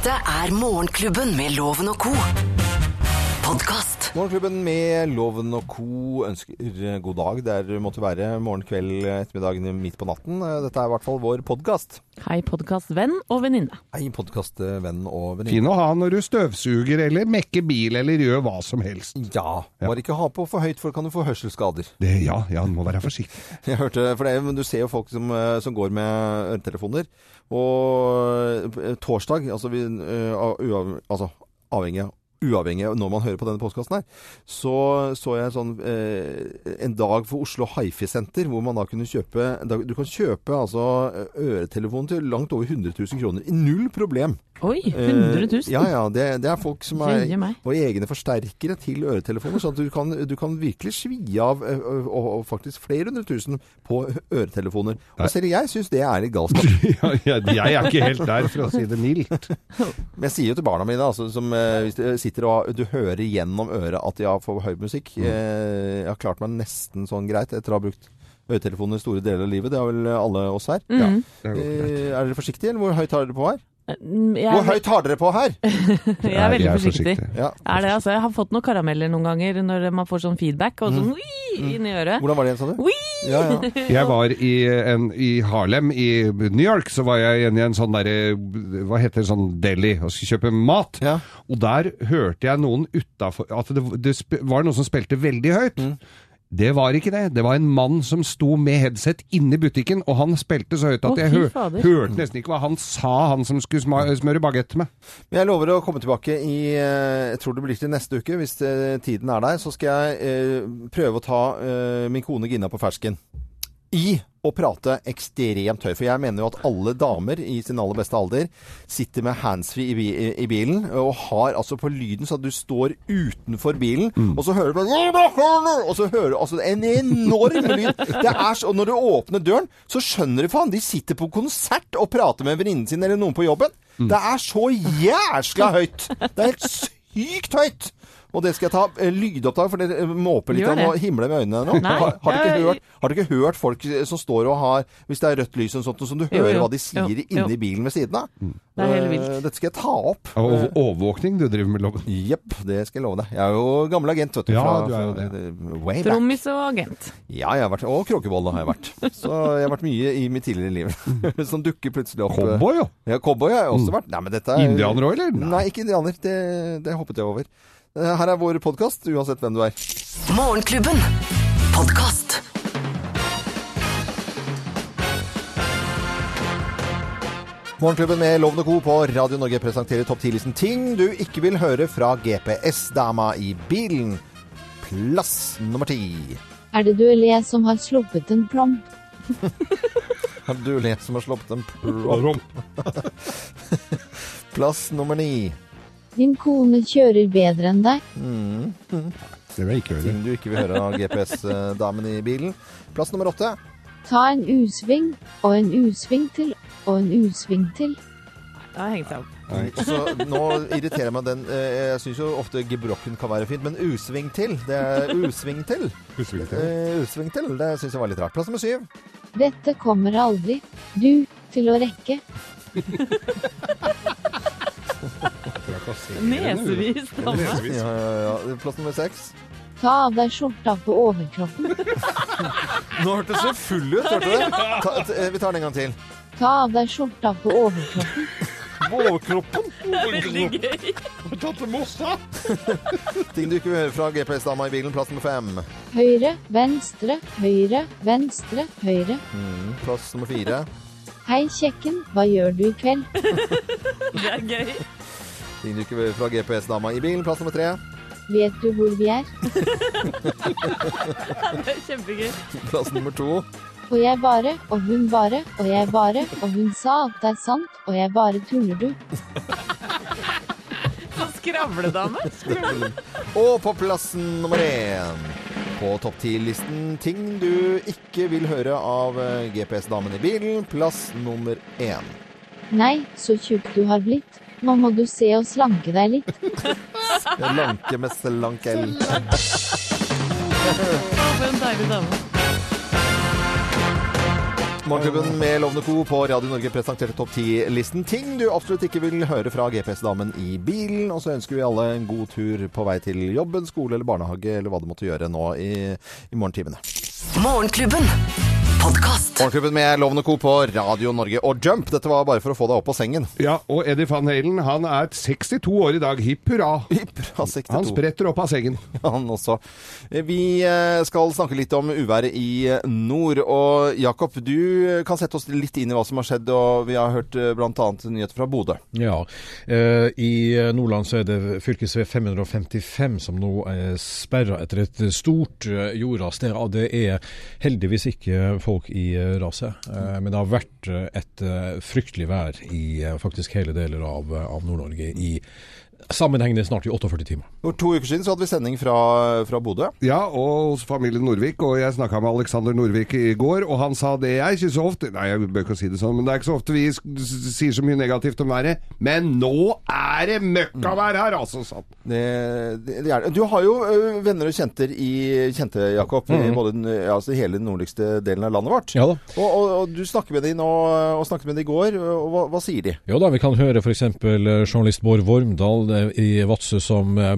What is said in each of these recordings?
Dette er Morgenklubben med Loven og co. Podkast. Morgenklubben med Loven og co. ønsker eh, god dag der du måtte være morgen, kveld, ettermiddag, midt på natten. Eh, Dette er i hvert fall vår podkast. Hei, podkastvenn og venninne. Hei, podkastvenn og venninne. Fin å ha når du støvsuger eller mekker bil eller gjør hva som helst. Ja, bare ikke ha på for høyt, for kan du få hørselsskader. Det, ja, ja, du må være forsiktig. Jeg hørte, for det, men Du ser jo folk som, eh, som går med øretelefoner. Og eh, torsdag, altså, vi, uh, uav, altså avhengig av Uavhengig av når man hører på denne postkassen her, så så jeg sånn eh, en dag for Oslo Hifi-senter, hvor man da kunne kjøpe da, Du kan kjøpe altså øretelefon til langt over 100 000 kroner. Null problem. Oi, 100 000? Eh, ja, ja. Det, det er folk som er våre. Og egne forsterkere til øretelefoner. Sånn at du kan, du kan virkelig svi av ø, ø, og, og faktisk flere hundre tusen på øretelefoner. Nei. Og selv jeg syns det er litt galskap. Ja, jeg, jeg er ikke helt der, for å si det mildt. Men jeg sier jo til barna mine, altså, som eh, hvis de sitter og du hører gjennom øret at jeg får høy musikk Mm. eh, Jeg har klart meg nesten sånn greit etter å ha brukt øretelefoner store deler av livet. Det har vel alle oss her. Det er godt. Eh, er dere forsiktige, eller hvor høyt har dere på her? Mm, Jeg, Hvor høyt har dere på her? jeg er veldig forsiktig. Ja. Er det, altså, jeg har fått noen karameller noen ganger når man får sånn feedback, og sånn mm. Inn i øret. Hvordan var det igjen, sa du? Ja, ja. Jeg var i, en, i Harlem i New York, så var jeg igjen i en sånn derre Hva heter det, sånn deli, og skulle kjøpe mat. Ja. Og der hørte jeg noen utafor At det, det sp var noen som spilte veldig høyt. Mm. Det var ikke det. Det var en mann som sto med headset inne i butikken, og han spilte så høyt at jeg hø hørte nesten ikke hva han sa, han som skulle sma smøre bagett med. Men jeg lover å komme tilbake i eh, Jeg tror det blir til neste uke, hvis eh, tiden er der. Så skal jeg eh, prøve å ta eh, min kone Gina på fersken. I å prate ekstremt høyt. For jeg mener jo at alle damer i sin aller beste alder sitter med handsfree i, i bilen og har altså på lyden så at du står utenfor bilen, og så hører du Og så hører du altså en enorm lyd. Det er så, og når du åpner døren, så skjønner du faen. De sitter på konsert og prater med venninnen sin eller noen på jobben. Det er så jæskla høyt! Det er helt sykt høyt! Og det skal jeg ta eh, lydopptak, for dere eh, måper litt og himler med øynene nå. Har, har, dere ikke hørt, har dere ikke hørt folk eh, som står og har Hvis det er rødt lys og sånt, som du hører jo. hva de sier Jo, inne i bilen ved siden av? Det er helt vilt. Dette skal jeg ta opp. Og overvåkning du driver med, Loven. Jepp, det skal jeg love deg. Jeg er jo gammel agent, vet du. Ja, fra- du er jo det. Way back. Trommis og agent. Ja, jeg har vært, og kråkebolle har jeg vært. Så jeg har vært mye i mitt tidligere liv. som dukker plutselig opp. Cowboy, jo. Ja, cowboy har jeg også vært. Nei, men dette er Indianer òg, eller? Nei, ikke indianer. Det, det hoppet jeg over. Eh, Her er vår podkast, uansett hvem du er. Morgenklubben. Podcast. Morgenklubben med Lovende Co. på Radio Norge presenterer topp 10-listen ting du ikke vil høre fra GPS-dama i bilen. Plass nummer ti. Er det du eller jeg som har sluppet en plom? Er det du lest som har sluppet en plomp. Plass nummer ni. Din kone kjører bedre enn deg. Det vil jeg ikke høre. Ting du ikke vil høre av GPS-damen i bilen. Plass nummer åtte. Ta en U-sving, og en U-sving til, og en U-sving til. Da har hengt seg opp. Så nå irriterer jeg meg den eh, Jeg syns jo ofte gebrokken kan være fint, men U-sving til, det er U-sving til. Husker ikke. Eh, U-sving til, det syns jeg var litt rart. Plass nummer syv. Dette kommer aldri du til å rekke. Nesevis dame. Ja, ja, ja. Plass nummer seks. Ta av deg skjorta på overkroppen. Nå hørtes så full ut, hørte du det? Ta, t eh, vi tar den en gang til. Ta av deg skjorta på overkroppen. Vårkroppen. Veldig gøy. Ting du ikke vil høre fra GPS-dama i bilen. Plass nummer fem. Høyre, venstre, høyre, venstre, høyre. Mm, plass nummer fire. Hei, kjekken, hva gjør du i kveld? Det er gøy. Ting du ikke vil fra GPS-dama i bilen. Plass nummer tre. Vet du hvor vi er? Det er kjempegøy. Plass nummer to. Og jeg bare, og hun bare, og jeg bare, og hun sa at det er sant, og jeg bare tuller du. Så skravledame. Og på plassen nummer én på topp ti-listen ting du ikke vil høre av eh, GPS-damen i bilen. Plass nummer én. Nei, så tjukk du har blitt. Nå må du se og slanke deg litt. Slanke med slankel. For en deilig dame. Morgenklubben med Lovende Co. på Radio Norge presenterte topp 10-listen. Ting du absolutt ikke vil høre fra GPS-damen i bilen. Og så ønsker vi alle en god tur på vei til jobben, skole eller barnehage eller hva du måtte gjøre nå i, i morgentimene. Morgenklubben. Podkast. Morgenklubben med Lovende Co. på Radio Norge og Jump. Dette var bare for å få deg opp av sengen. Ja, og Eddie van Halen han er 62 år i dag. Hipp hurra. Hipp hurra 62. Han spretter opp av sengen. Han også. Vi eh, skal snakke litt om uværet i eh, nord. Og Jakob, du kan sette oss litt inn i hva som har skjedd. Og vi har hørt bl.a. nyheter fra Bodø. Ja, eh, i Nordland så er det fylkesvei 555 som nå er sperra etter et stort eh, jordras. Det, det er heldigvis ikke folk i eh, raset, eh, men det har vært eh, et fryktelig vær i faktisk hele deler av, av Nord-Norge i sammenhengende snart i 48 timer. For to uker siden så hadde vi sending fra, fra Bodø. Ja, og hos familien Norvik. Og jeg snakka med Alexander Norvik i går, og han sa det jeg ikke så ofte Nei, jeg bør ikke si det sånn, men det er ikke så ofte vi sier så mye negativt om været. Men nå er det møkkavær her, altså! Sånn. Det, det, det er, det. du har jo venner og kjenter i kjente, Jakob, i både altså hele den nordligste delen av landet vårt. Ja da. Og, og, og du snakker med dem nå, og snakket med dem i går. Og hva, hva sier de? Ja da, vi kan høre f.eks. journalist Bård Vormdal eh, i Vadsø som eh,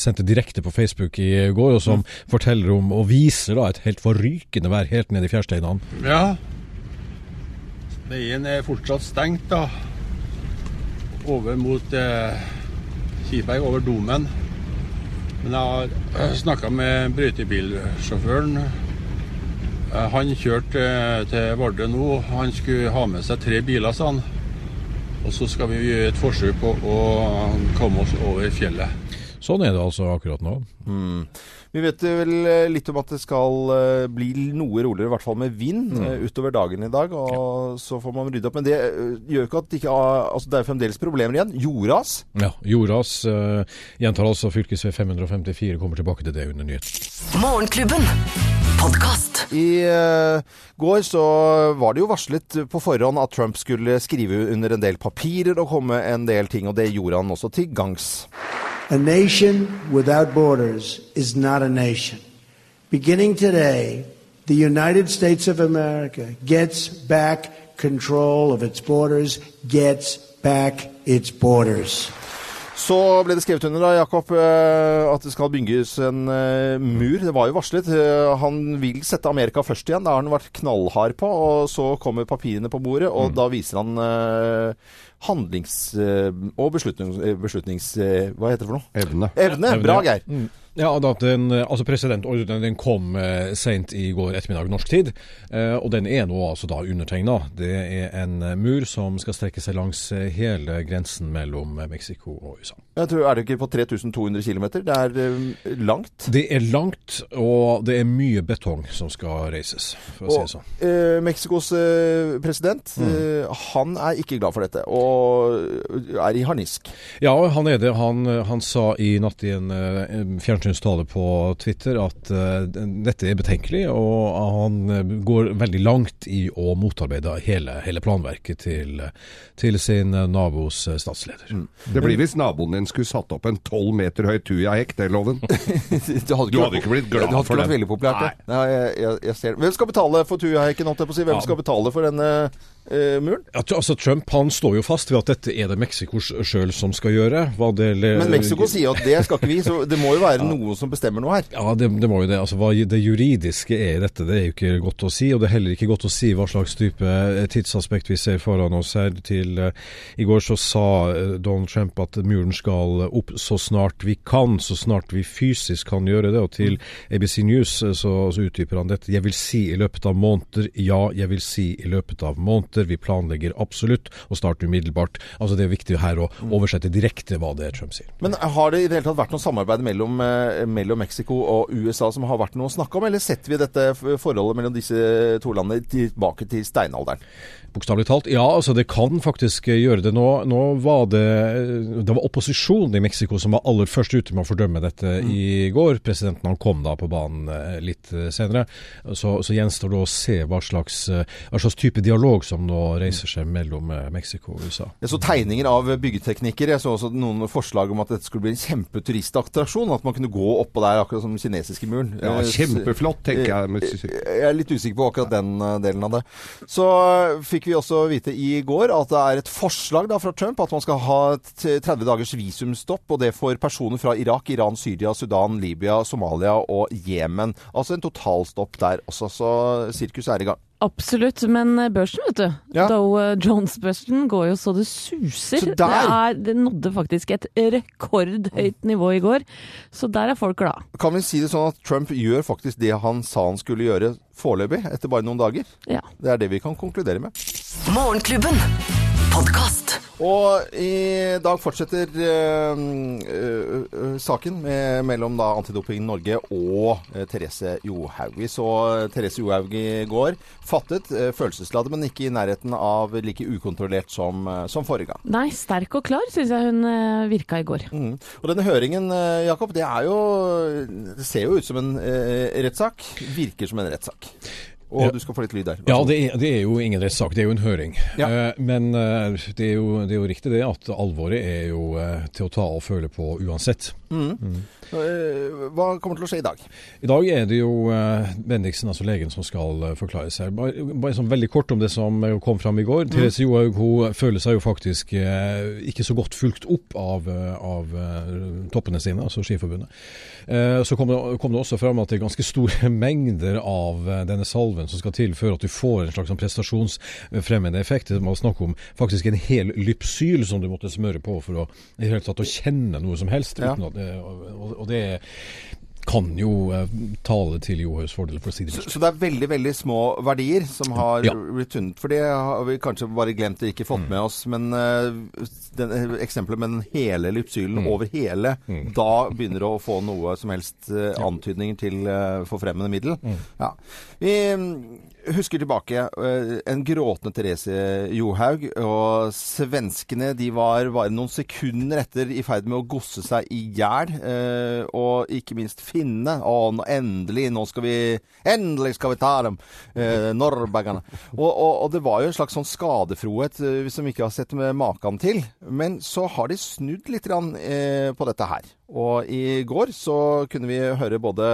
sendte direkte på Facebook i går, og som forteller om og viser da et helt forrykende vær helt ned i fjærsteinene. Ja. Veien er fortsatt stengt, da. Over mot eh, Kiberg, over Domen. Men jeg har snakka med brøytebilsjåføren. Eh, Han kjørte eh, til Vardø nå. Han skulle ha med seg tre biler, sa han. Og så skal vi gjøre et forsøk på å komme oss over fjellet. Sånn er det altså akkurat nå. Vi vet vel eh, litt om at det skal eh, bli noe roligere, i hvert fall med vind, mm. utover dagen i dag. Og så får man rydde opp. Men det eh, gjør ikke at det ikke er, Altså, det er fremdeles problemer igjen. Jordras. Ja, Jordas uh, gjentar altså fylkesvei 554, kommer tilbake til det under nyheten. Morgenklubben. Podkast. I uh, går så var det jo varslet på forhånd at Trump skulle skrive under en del papirer og komme en del ting, og det gjorde han også til gangs. A nation without borders is not a nation. Beginning today, the United States of America gets back control of its borders, gets back its borders. Så ble det skrevet under da, Jakob, eh, at det skal bygges en eh, mur. Det var jo varslet. Eh, Han vil sette Amerika først igjen. Det har han vært knallhard på. Og så kommer papirene på bordet, og da viser han handlings... og beslutnings... beslutnings hva heter det for noe? Evne. Evne. Bra, Geir. Mm. Ja, da, den, eh, altså Presidentordren den kom eh, sent i går ettermiddag norsk tid, eh, og den er nå altså da undertegna. Det er en mur som skal strekke seg langs hele grensen mellom Mexico og USA. Jeg tror, Er det ikke på 3200 km? Det er langt. Det er langt, og det er mye betong som skal reises, for å si det sånn. eh, Mexicos president, mm. han er ikke glad for dette, og er i harnisk. Ja, han er det. Han, han sa i natt i en eh, fjernsynstale på Twitter at eh, dette er betenkelig, og han eh, går veldig langt i å motarbeide hele, hele planverket til, til sin eh, nabos statsleder. statsleder. Det blir hvis naboen din skulle satt opp en tolv meter høy tujahekk, det, Loven. Du hadde Du hadde ikke blitt glad det hadde for den. veldig populært. det. Nei, jeg, jeg, jeg ser. Hvem skal betale for Tujahekken? holdt jeg på å si? Hvem Ja. skal betale for denne muren? Ja, altså Trump han står jo fast ved at dette er det Mexico sjøl som skal gjøre. Men Mexico sier at det skal ikke vi, så det må jo være noe som bestemmer noe her. Ja, det, det må jo det. Altså, Hva det juridiske er i dette, det er jo ikke godt å si. Og det er heller ikke godt å si hva slags type eh, tidsaspekt vi ser foran oss her. Til, uh, I går så sa eh, Donald Trump at muren skal opp så snart vi kan, så snart vi fysisk kan gjøre det. Og til ABC News eh, så, så utdyper han dette. Jeg vil si i løpet av måneder. Ja, jeg vil si i løpet av måneder. Vi planlegger absolutt å starte umiddelbart. Altså Det er viktig her å oversette direkte hva det er Trump sier. Men har det i det hele tatt vært noe samarbeid mellom, eh, mellom Mexico og USA som har vært noe å snakke om, eller setter vi dette forholdet mellom disse to landene tilbake til steinalderen? Bokstavelig talt. Ja, altså det kan faktisk eh, gjøre det. Nå, nå var det Det var opposisjonen i Mexico som var aller først ute med å fordømme dette i går. Presidenten han kom da på banen eh, litt eh, senere. Så, så gjenstår det å se hva slags, eh, hva slags type dialog som han nå reiser seg mellom eh, Mexico og USA. Jeg så tegninger av byggeteknikker. Jeg så også noen forslag om at dette skulle bli en kjempeturistattraksjon. At man kunne gå oppå der, akkurat som den kinesiske muren. Ja, Eh, kjempeflott, tenker jeg. Jeg er litt usikker på akkurat den eh, delen av det. Så eh, fikk vi også vite i går at det er et forslag da fra Trump at man skal ha t- 30 dagers visumstopp, og det for personer fra Irak, Iran, Syria, Sudan, Libya, Somalia og Jemen. Altså en totalstopp der også, så sirkus er i gang. Absolutt, men børsen, vet du. Ja. Dow Jones-børsen går jo så det suser. Så det, er, det nådde faktisk et rekordhøyt nivå i går, så der er folk glade. Kan vi si det sånn at Trump gjør faktisk det han sa han skulle gjøre foreløpig, etter bare noen dager? Ja. Det er det vi kan konkludere med. Morgenklubben. Podkast. Og i dag fortsetter eh, eh, eh, saken med, mellom da Antidoping Norge og Therese Johaug. Vi så Therese Johaug i går. Fattet, uh, følelsesladet, men ikke i nærheten av like ukontrollert som, som forrige gang. Nei, sterk og klar syns jeg hun virka i går. Mm. Og denne høringen, Jakob, det er jo Det ser jo ut som en rettssak. Virker som en rettssak. Og Ja. du skal få litt lyd der. Ja, det er, det er jo ingen rettssak, det er jo en høring. Ja. Uh, men uh, det, er jo, det er jo riktig det at alvoret er jo uh, til å ta og føle på uansett. Eh, hva kommer til å skje i dag? I dag er det jo Bendiksen, altså legen, som skal forklare seg. Bare, bare sånn veldig kort om det som kom fram i går. Therese Johaug hun føler seg jo faktisk ikke så godt fulgt opp av, av toppene sine, altså Skiforbundet. Så kom det, kom det også fram at det er ganske store mengder av denne salven som skal til før at du får en slags sånn prestasjonsfremmende effekt. Det må snakke om faktisk en hel lypsyl som du måtte smøre på for å å kjenne noe som helst. Ja. At, og, og det kan jo eh, tale til Johaugs fordel, for å si det Så, så det er veldig veldig små verdier som har Ja. blitt funnet. For det har vi kanskje bare glemt og ikke Mm. fått med oss. Men uh, den, eksempelet med den hele lypsylen Mm. over hele, da begynner det å få noe som helst eh, antydninger til eh, forfremmende middel. Mm. Ja. Vi mm, husker tilbake eh, en gråtende Therese Johaug. Og svenskene de var bare noen sekunder etter i ferd med å gosse seg i hjel. eh, og ikke minst finnene. Å, endelig! Nå skal vi Endelig skal vi ta dem! Norrbergene. Norrbagerne. Og, og, og det var jo en slags sånn skadefrohet hvis vi ikke har sett med maken til. Men så har de snudd litt eh, på dette her. Og i går så kunne vi høre både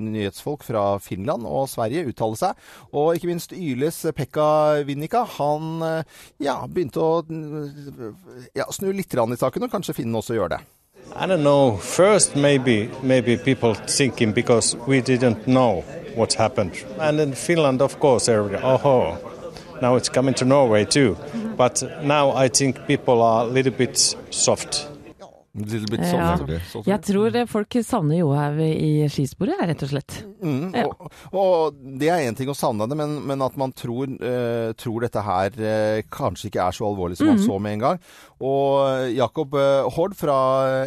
nyhetsfolk fra Finland og Sverige uttale seg. Og ikke minst Yles Pekka Vinnika. Han eh, ja, begynte å mm, ja, snu litt i saken, og kanskje Finnen også gjør det. I don't know. First, maybe maybe people thinking because we didn't know what happened, and in Finland, of course, everybody. Oh, now it's coming to Norway too. But now I think people are a little bit soft. Ja. sånn. Jeg tror eh, folk savner Johaug i skisporet, rett og slett. Mm, og, og det er én ting å savne det, men, men at man tror, uh, tror dette her uh, kanskje ikke er så alvorlig som man så med en gang. Og Jakob Hord fra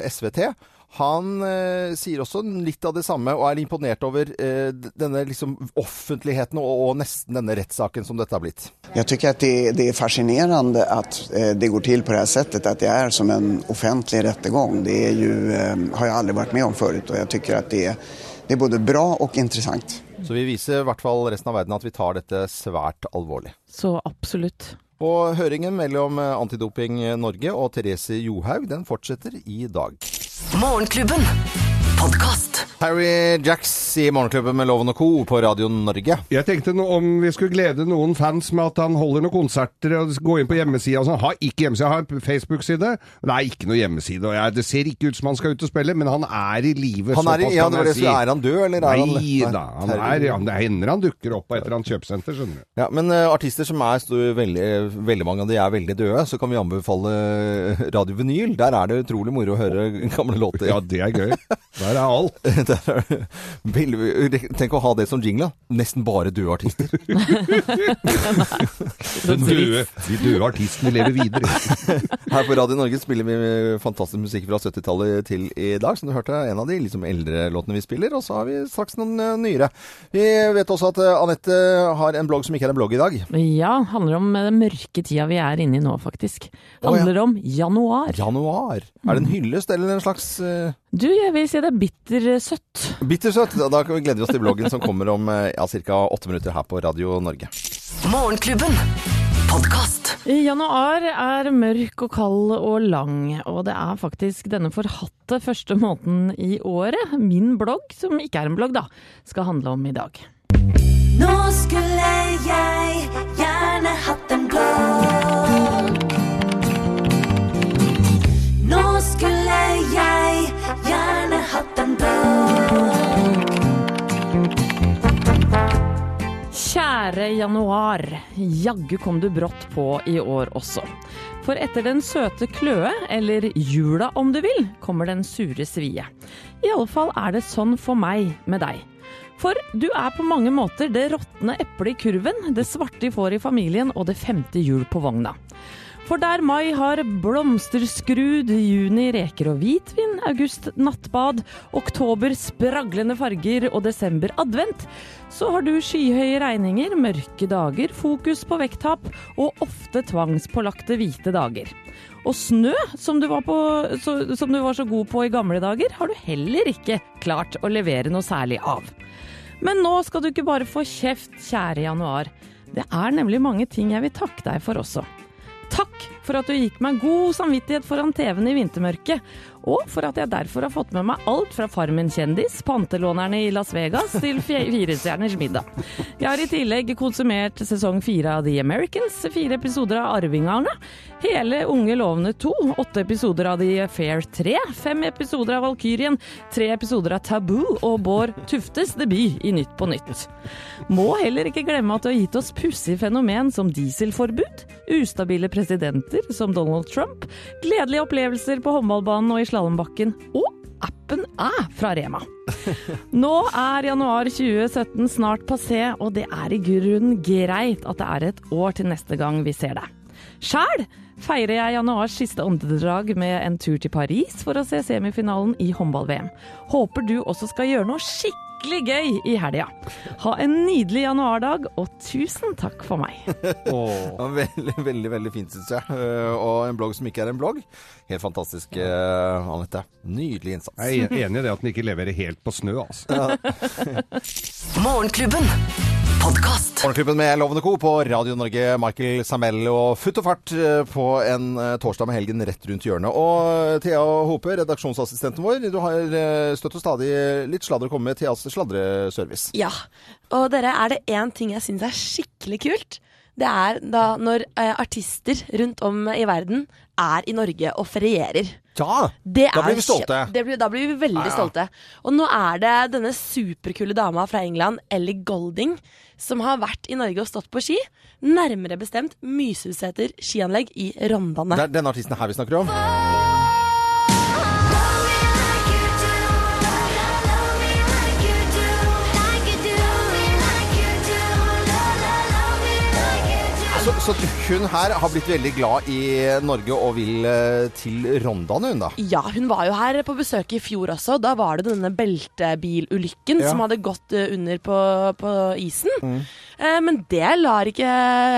SVT han eh, sier også litt av det samme, og er imponert over eh, denne liksom offentligheten og, og nesten denne rettssaken som dette har blitt. Jeg tycker det, det er fascinerende at eh, det går til på det her settet, at det er som en offentlig rettergang. Det är ju, eh, har jeg aldri vært med om før, og jeg tycker det, det er både bra og interessant. Så vi viser i hvert fall resten av verden at vi tar dette svært alvorlig. Så absolutt. Og høringen mellom eh, Antidoping Norge og Therese Johaug den fortsetter i dag. Morgenklubben. Podkast. Harry Jacks i Morgenklubben med Loven og Co. på Radio Norge. Jeg tenkte no, om vi skulle glede noen fans med at han holder noen konserter og gå inn på hjemmesida og sånn. Har ikke hjemmeside, har en Facebook-side. Nei, Det er ikke noe hjemmeside. og jeg, Det ser ikke ut som han skal ut og spille, men han er i live. Han er, i, ja, det det, så er han død, eller er han Nei da, han er, han, det hender han dukker opp på et eller annet kjøpesenter, skjønner du. Ja, men uh, artister som er store, veldig, veldig mange av de er veldig døde, så kan vi anbefale eh, Radio Vinyl. Der er det utrolig moro å høre gamle låter. Ja, det er gøy. Det er. Der er alt. veldig- Tenk å ha det som jingle. Nesten bare døde artister. Den døde, de døde artistene lever videre. Her på Radio Norge spiller vi fantastisk musikk fra 70-tallet til i dag. Som du hørte, en av de liksom eldre låtene vi spiller. Og så har vi straks noen eh, nyere. Vi vet også at eh, Anette har en blogg som ikke er en blogg i dag. Ja, handler om den mørke tida vi er inne i nå, faktisk. Å, ja. Handler om januar. Januar. Er det en hyllest eller en slags uh... Du, jeg vil si det er bittersøtt. Bittersøtt. Da gleder vi oss til bloggen som kommer om eh, ja, ca. åtte minutter her på Radio Norge. Morgenklubben. Podcast. Januar er mørk og kald og lang, og det er faktisk denne forhatte første måneden i året min blogg, som ikke er en blogg da, skal handle om i dag. Nå skulle jeg gjerne hatt en blogg. Nå skulle Kjære januar, jaggu kom du brått på i år også. For etter den søte kløe, eller jula om du vil, kommer den sure svie. Iallfall er det sånn for meg med deg. For du er på mange måter det råtne eplet i kurven, det svarte i fåret i familien og det femte hjul på vogna. For der mai har blomsterskrud, juni reker og hvitvin, august nattbad, oktober spraglende farger og desember advent, så har du skyhøye regninger, mørke dager, fokus på vekttap og ofte tvangspålagte hvite dager. Og snø, som du, på, så, som du var så god på i gamle dager, har du heller ikke klart å levere noe særlig av. Men nå skal du ikke bare få kjeft, kjære januar. Det er nemlig mange ting jeg vil takke deg for også. Takk for at du gikk meg god samvittighet foran TV-en i vintermørket, og for at jeg derfor har fått med meg alt fra Farmen kjendis, pantelånerne i Las Vegas til Firestjerners middag. Jeg har i tillegg konsumert sesong fire av The Americans, fire episoder av Arvingerne, hele Unge lovende to, åtte episoder av The Fair 3, fem episoder av Valkyrien, tre episoder av Taboo og Bård Tuftes debut i Nytt på Nytt. Må heller ikke glemme at du har gitt oss pussige fenomen som dieselforbud, ustabile presidenter som Donald Trump, gledelige opplevelser på håndballbanen og i slalåmbakken, og appen Æ fra Rema. Nå er januar 2017 snart passé, og det er i grunnen greit at det er et år til neste gang vi ser deg. Sjæl feirer jeg januars siste åndedrag med en tur til Paris for å se semifinalen i håndball-VM. Håper du også skal gjøre noe skikkelig gøy i helga. Ha en nydelig januardag, og tusen takk for meg. oh. veldig, veldig veldig fint, syns jeg. Eh, Og en blogg som ikke er en blogg. Helt fantastisk, eh, Anette. Nydelig innsats. Jeg er enig i det at den ikke leverer helt på snø, altså. Morgenklubben. Podkast. Morgenklubben med Lovende Co. på Radio Norge. Michael Samell og futt og fart eh, på en eh, torsdag med helgen rett rundt hjørnet. Og eh, Thea Hope, redaksjonsassistenten vår, du har støtt og stadig litt sladder å komme med Theas sladreservice. Ja. Og dere, er det én ting jeg syns er skikkelig kult? Det er da når artister rundt om i verden er i Norge og ferierer. Ja! Det Da blir vi stolte. Det blir, da blir vi veldig Ja, ja. stolte. Og nå er det denne superkule dama fra England, Ellie Golding, som har vært i Norge og stått på ski. Nærmere bestemt Mysusæter skianlegg i Rondane. Det er denne artisten her vi snakker om. Så, så hun her har blitt veldig glad i Norge og vil eh, til Rondane, hun da. Ja, hun var jo her på besøk i fjor også. Da var det denne beltebilulykken Ja. som hadde gått eh, under på, på isen. Mm. Eh, men det lar ikke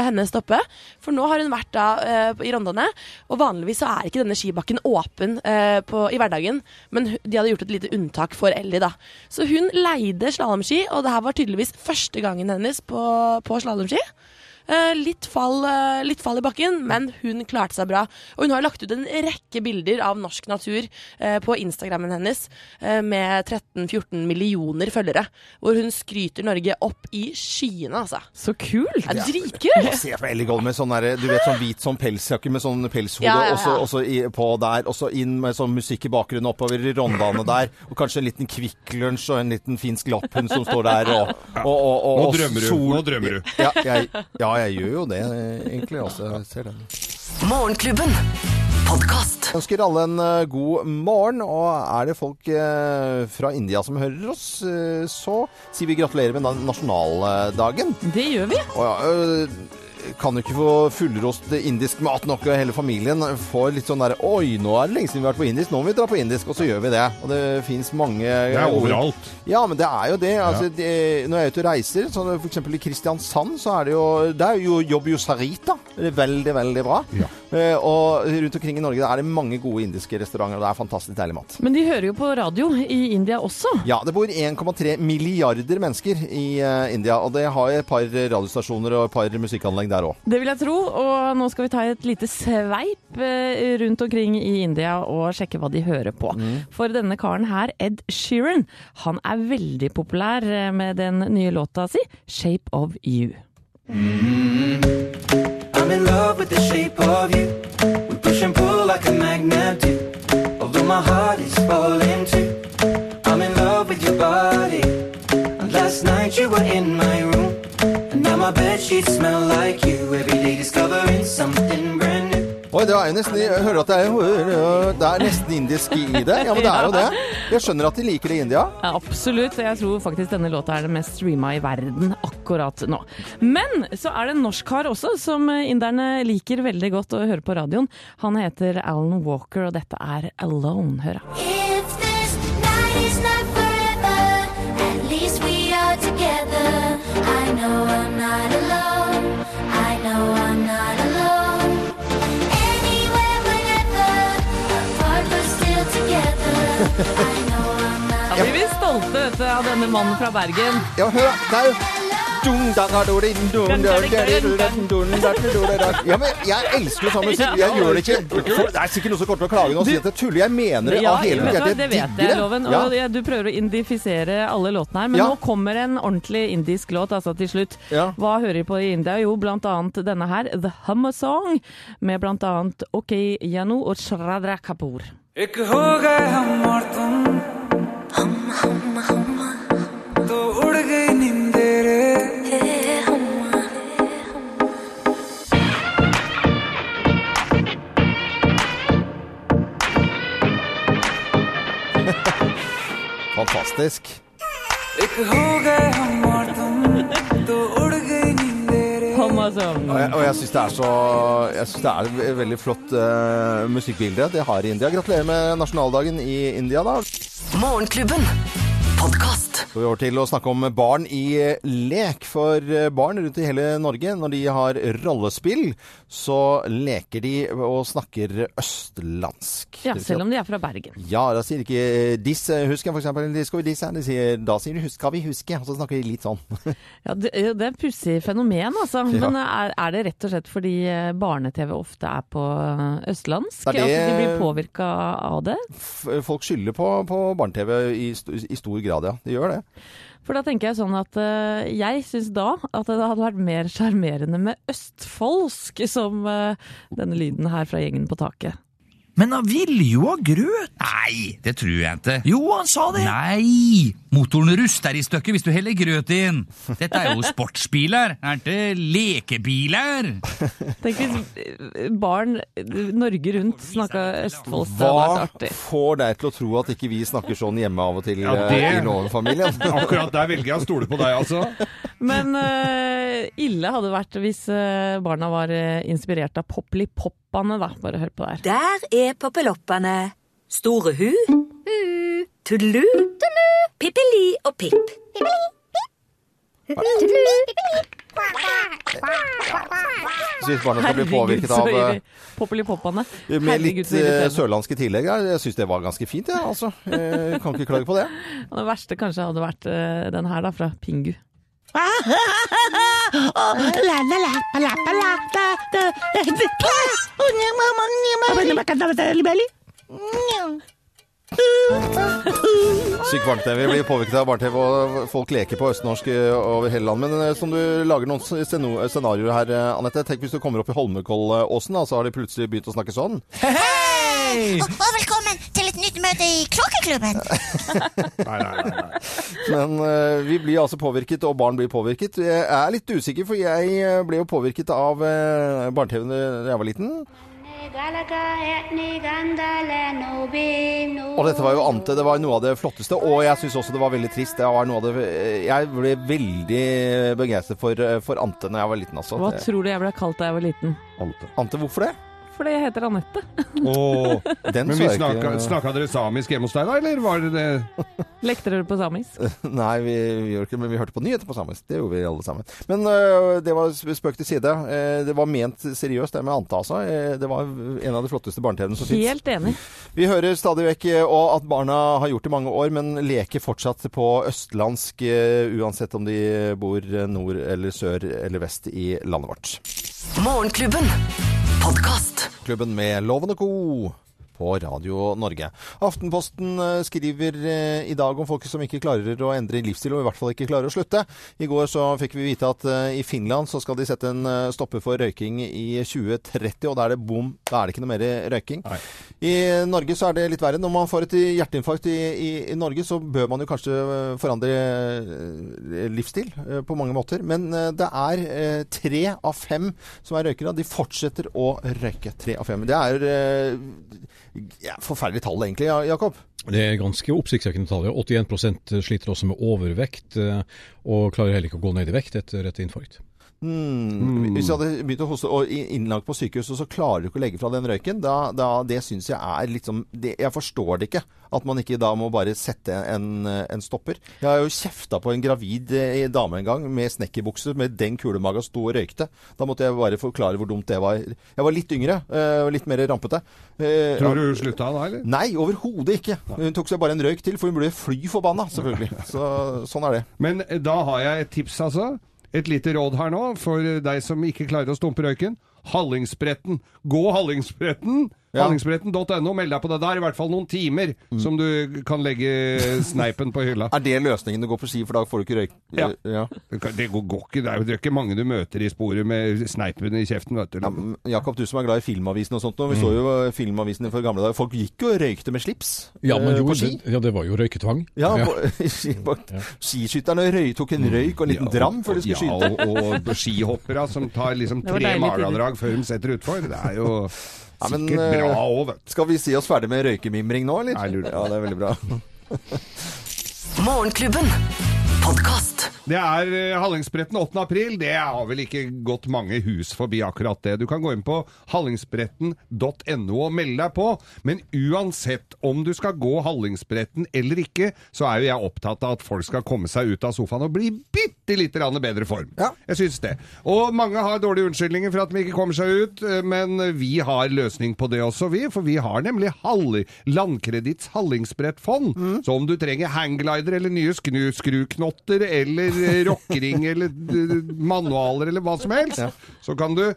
henne stoppe. For nå har hun vært da eh, i Rondane, og vanligvis så er ikke denne skibakken åpen eh, på, i hverdagen. Men hu- de hadde gjort et lite unntak for Ellie, da. Så hun leide slalåmski, og det her var tydeligvis første gangen hennes på, på slalåmski. Eh, litt, fall, eh, litt fall i bakken, men hun klarte seg bra. Og hun har lagt ut en rekke bilder av norsk natur eh, på Instagrammen hennes eh, med 13-14 millioner følgere, hvor hun skryter Norge opp i skyene, altså. Så kult! Det er dritkult! Se på Ellie Gold med sånn der, du vet, sånn hvit sånn pelsjakke med sånn pelshode, Ja, ja, ja. og så- i- på der, og så inn med sånn musikk i bakgrunnen oppover i Rondane der, og kanskje en liten Kvikk Lunsj og en liten finsk lapphund som står der, og, og, og, og, Nå og drømmer du, sol- nå drømmer du. Ja, jeg, ja, jeg gjør jo det, egentlig, altså. Jeg ser det. Morgenklubben. Podcast. Jeg ønsker alle en eh, god morgen, og er det folk eh, fra India som hører oss, eh, så sier vi gratulerer med nasjonaldagen. Det gjør vi. Og ja, kan jo ikke få fullrost indisk mat nok, og hele familien får litt sånn der Oi, nå er det lenge siden vi har vært på indisk, nå må vi dra på indisk, og så gjør vi det. Og det fins mange Det er overalt. Ja, men det er jo det. Altså, det når jeg er ute og reiser, så for eksempel i Kristiansand, så er det jo Det er jo Jobb er veldig, veldig bra. Eh, og rundt omkring i Norge er det mange gode indiske restauranter, og det er fantastisk deilig mat. Men de hører jo på radio i India også. Ja, det bor 1,3 milliarder mennesker i uh, India, og det har et par radiostasjoner og et par musikkanlegg der òg. Det vil jeg tro, og nå skal vi ta et lite sveip eh, rundt omkring i India og sjekke hva de hører på. For denne karen her, Ed Sheeran, han er veldig populær eh, med den nye låta si 'Shape of You'. I'm in love with the shape of you. We push and pull like a magnet do. Although my heart is falling too. I'm in love with your body. And last night you were in my room. My bed sheets smell like you. Every day discovering something brand new. Oi, det er nesten, jeg hører at det er, det er nesten indisk i det. Ja, men det er jo det. Jeg skjønner at de liker det i India. Ja, absolutt. Jeg tror faktisk denne låta er den mest streama i verden akkurat nå. Men så er det en norsk kar også, som inderne liker veldig godt å høre på radioen. Han heter Alan Walker, og dette er Alone. Hør, Da blir vi stolte du, av denne mannen fra Bergen. Ja, hør, er da. Ja, men jeg elsker jo sånn musikk. Jeg gjør det ikke. For Det er sikkert noen som kommer til å klage nå og si at jeg tuller. Jeg mener det av hele mitt hjerte. Jeg digger det. Loven. Og du prøver å indifisere alle låtene her, men nå kommer en ordentlig indisk låt altså til slutt. Hva hører de på i India? Jo, blant annet denne her, The Hummer Song, med blant annet OK Yanu og Shradra Kapoor. एक हो गए हम और तुम हम हम हम तो उड़ गई नींदे रे Fantastisk. एक हो गए हम और तुम तो उड़ गई नींदे रे altså. Og jeg, og jeg syns det er så Jeg synes det er et veldig flott uh, musikkbilde det har i India. Gratulerer med nasjonaldagen i India, da. Morgenklubben. Så vi over til å snakke om barn i eh, lek. For eh, barn rundt i hele Norge, når de har rollespill, så leker de og snakker østlandsk. Ja, selv om de er fra Bergen. Ja, da sier de ikke 'disse husker', for eksempel. De skal vi disse. De sier, da sier de 'huska vi huske', og så snakker de litt sånn. Ja, det, det er et pussig fenomen, altså. Ja. Men er, er det rett og slett fordi eh, barne-TV ofte er på eh, østlandsk? Det At de blir påvirka av det? Folk skylder på, på barne-TV i, i stor grad, ja. De gjør det. For da tenker jeg sånn at uh, jeg syns da at det hadde vært mer sjarmerende med østfoldsk som uh, denne lyden her fra gjengen på taket. Men han ville jo ha grøt! Nei, det tror jeg ikke. Jo, han sa det! Nei! Motoren ruster i stykker hvis du heller grøt inn. Dette er jo sportsbiler, er ikke lekebiler. Tenk hvis eh, barn eh, Norge rundt snakka østfoldsk. Det hadde Hva vært artig. får deg til å tro at ikke vi snakker sånn hjemme av og til Ja, eh, det- i Loven-familien? Akkurat der velger jeg å stole på deg, altså. Men uh, ille hadde det vært hvis barna var inspirert av Poppeli-Poppane, da. Bare hør på der. Der er poppeloppene. Store hu. Hu. Tudelu. Tudelu. Pippeli og Pipp. Syns barna skal bli påvirket av eh, Poppeli-Poppane. med litt eh, sørlandske tillegg. her. Jeg syns det var ganske fint, jeg. Ja, altså. Eh, kan ikke klage på det. Det verste kanskje hadde vært eh, den her, da, fra Pingu. Syk barne-TV blir påvirket av barne-TV, og folk leker på østnorsk eh, over hele landet. Men eh, som du lager noen scenarioer her, eh, Anette. Tenk hvis du kommer opp i Holmenkollåsen, og så har de plutselig begynt å snakke sånn. Og velkommen til et nytt møte i Kråkeklubben. Men uh, vi blir altså påvirket, og barn blir påvirket. Jeg er litt usikker, for jeg eh, ble jo påvirket av uh, barne-TV da jeg var liten. Og dette var jo Ante. Det var noe av det flotteste. Og jeg syns også det var veldig trist. Det var noe av det, jeg ble veldig begeistret for, eh, for Ante da jeg var liten. Altså. Hva tror du jeg ble kalt da jeg var liten? Ante. Ante, hvorfor det? Fordi det heter Anette. Men vi snakka, snakka dere samisk hjemme hos deg, da, eller var det det? Lekte dere på samisk? Nei, vi, vi gjør ikke men vi hørte på nyheter på samisk. Det gjorde vi alle sammen. Men uh, det var spøk til side. Uh, det var ment seriøst, det med Ante, altså. Uh, det var en av de flotteste barne-TV-ene som fins. Helt enig. Vi hører stadig vekk eh, at barna har gjort det i mange år, men leker fortsatt på østlandsk, uansett om de bor nord eller sør eller vest i landet vårt. Morgenklubben. Podkast. Klubben med Lovende Co. på Radio Norge. Aftenposten eh, skriver eh, i dag om folk som ikke klarer å endre livsstil, og i hvert fall ikke klarer å slutte. I går så fikk vi vite at eh, i Finland så skal de sette en stopper for røyking i 2030, og da er det bom. Da er det ikke noe mer røyking. I Norge så er det litt verre. Når man får et hjerteinfarkt i, i, i Norge, så bør man jo kanskje forandre livsstil på mange måter. Men det er tre av fem som er røykere. De fortsetter å røyke. Tre av fem. Det er ja, forferdelig tall egentlig, Jakob. Det er ganske oppsiktsvekkende tall. 81% sliter også med overvekt, eh, og klarer heller ikke å gå ned i vekt etter et infarkt. Hmm. Hvis du hadde begynt å hoste og innlagt på sykehus, og så klarer du ikke å legge fra den røyken, da, da det syns jeg er liksom det, Jeg forstår det ikke. At man ikke da må bare sette en, en stopper. Jeg har jo kjefta på en gravid eh, dame en gang med snekkerbukse med den kulemaga sto og røykte. Da måtte jeg bare forklare hvor dumt det var. Jeg var litt yngre eh, og litt mer rampete. Eh, Tror du hun slutta da, eller? Nei, overhodet ikke. Hun tok seg bare en røyk til, for hun ble fly forbanna, selvfølgelig. Så, sånn er det. Men eh, da har jeg et tips, altså. Et lite råd her nå, for deg som ikke klarer å stumpe røyken. Hallingsbretten. Gå Hallingsbretten! Ja. Hallingsbretten.no. Meld deg på det der. I hvert fall noen timer som du kan legge sneipen på hylla. Er det løsningen å gå på ski, for da får du ikke røyk? Ja. ja. Det går, går ikke. Det er jo ikke mange du møter i sporet med sneipen i kjeften, vet du. Jakob, du som er glad i Filmavisen og sånt, nå, vi så jo filmavisene Filmavisen for gamle dager. Folk gikk jo og røykte med slips Ja, men jo, på ski. det. Ja, det var jo røyketvang. Ja, på, skiskytterne røy, tok en røyk og en liten dram før de skulle ja, skyte. og, og skihoppere som tar liksom tre magedrag før de setter utfor. Det er jo Ja, men, eh, bra òg, vet du. Skal vi si oss ferdig med røykemimring nå, eller? Ja, det er veldig bra. Morgenklubben. Podcast. Det er eh, Hallingsbretten 8. april. Det har vel ikke gått mange hus forbi akkurat det. Du kan gå inn på hallingsbretten.no og melde deg på. Men uansett om du skal gå Hallingsbretten eller ikke, så er jo jeg opptatt av at folk skal komme seg ut av sofaen og bli bitte lite grann bedre form. Jeg syns det. Og mange har dårlige unnskyldninger for at de ikke kommer seg ut, eh, men vi har løsning på det også, vi. For vi har nemlig Halli Landkreditts Hallingsbrettfond. Så om du trenger hangglider eller nye skru skruknotter eller eh, rockering eller eh, manualer eller hva som helst, så kan du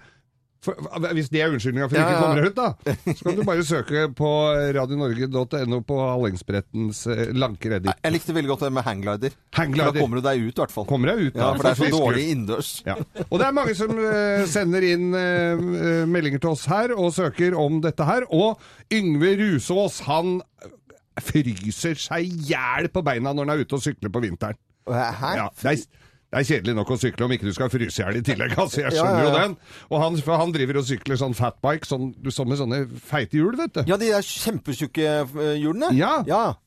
for, hvis det er unnskyldninga for Ja, ikke å kommer deg ut, da, så kan du bare søke på radionorge.no på Hallingsbrettens lanke reddik. Jeg likte veldig godt det med hangglider. Hangglider. Da kommer du deg ut, i hvert fall. Kommer deg ut, Ja, for det er så dårlig innendørs. Ja. Og det er mange som eh, sender inn eh, eh, meldinger til oss her og søker om dette her. Og Yngve Rusås, han fryser seg i hjel på beina når han er ute og sykler på vinteren. Hæ? Ja, det, er, det er kjedelig nok å sykle om ikke du skal fryse i hjel i tillegg. Altså, jeg skjønner ja, ja. jo den. Og han, han driver og sykler sånn fatbike, sånn, sånn med sånne feite hjul, vet du. Ja, de der kjempetjukke eh, hjulene. Ja,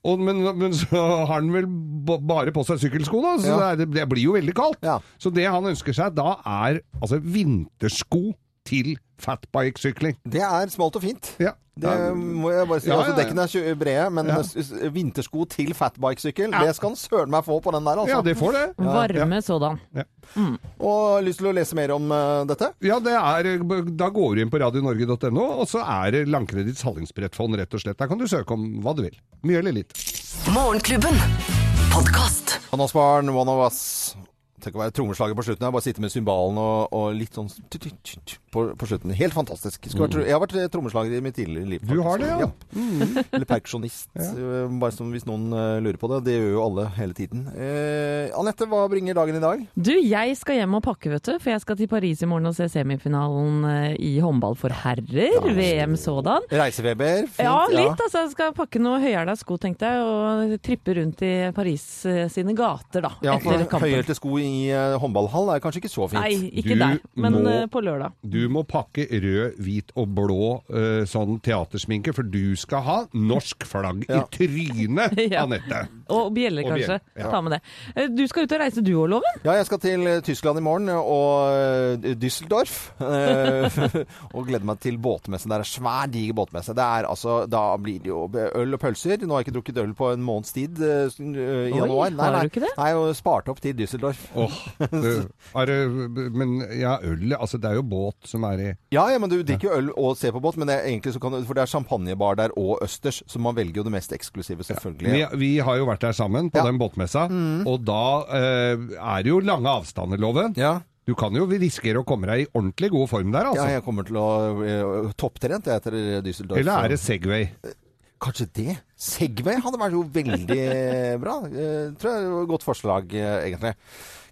Og, men, men så har han vel bare på seg sykkelsko, da. Så Ja. det, er, det blir jo veldig kaldt. Så det han ønsker seg da, er altså vintersko til fatbike-sykling. Det er smalt og fint. Ja. Det må jeg bare si. Ja, altså, ja, altså, Dekkene er ikke brede, men vintersko til fatbike-sykkel, det skal han søren meg få på den der, altså. Ja, det får det. Varme sådan. Og lyst til å lese mer om uh, dette? Ja, det er, da går du inn på radionorge.no, og så er det Landkreditts Hallingsbrettfond, rett og slett. Der kan du søke om hva du vil. Mye eller litt. Morgenklubben. Podkast. Van Osbarn, One of Us. Tenk å være trommeslager på slutten. her, Bare sitte med cymbalen og, og litt sånn på, på slutten. Helt fantastisk. Vært, jeg har vært trommeslager i mitt tidligere liv. Du har det, ja. ja. Eller perkusjonist. ja. Bare som hvis noen eh, lurer på det. Det gjør jo alle hele tiden. Eh, Anette, hva bringer dagen i dag? Du, jeg skal hjem og pakke, vet du. For jeg skal til Paris i morgen og se semifinalen eh, i håndball for herrer. VM sådan. Reisefeber? Fint, Ja, litt. altså. Jeg skal pakke noe høyhæla sko, tenkte jeg, og trippe rundt i Paris eh, sine gater, da. Ja, for etter kampen. høyhælte sko i eh, håndballhall er kanskje ikke så fint. Nei, ikke Du der, men må- eh, på lørdag. Du må pakke rød, hvit og blå uh, sånn teatersminke, for du skal ha norsk flagg Ja. i trynet, Ja. Anette. Og bjeller, Og kanskje. bjeller, ja. Ta med det. Eh, Du skal ut og reise, du òg, Loven? Ja, jeg skal til eh, Tyskland i morgen og Düsseldorf. og gleder meg til båtmesse. Det er en svær, diger båtmesse. Det er altså, da blir det jo øl og pølser. Nå har jeg ikke drukket øl på en måneds tid i Oi, januar. har nei, nei. Nei, og sparte opp til Düsseldorf. Åh, det, er det, men ja, øl Altså, det er jo båt som er i Ja, ja, men du drikker jo øl og ser på båt, men det er egentlig så kan du, for det er champagnebar der og østers, så man velger jo det mest eksklusive, selvfølgelig. Vi, vi har jo vært der sammen på den båtmessa, Mm. og da eh, er det jo lange avstander, Loven. Du Du kan jo risikere å komme deg i ordentlig god form der, altså. Ja, jeg kommer til å uh, topptrent jeg etter Düsseldorf. Eller er det Segway? Kanskje det? Segway hadde vært jo veldig bra. Eh, tror jeg var et godt forslag, eh, egentlig.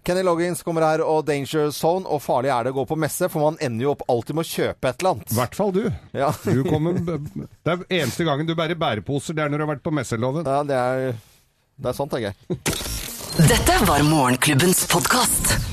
Kenny Loggins kommer her, og Danger Zone. Og farlig er det å gå på messe, for man ender jo opp alltid med å kjøpe et eller annet. I hvert fall du. Ja. du kommer, det er eneste gangen du bærer bæreposer, det er når du har vært på messeloven. Ja, det er, det er sant, tenker jeg. Dette var Morgenklubbens podkast.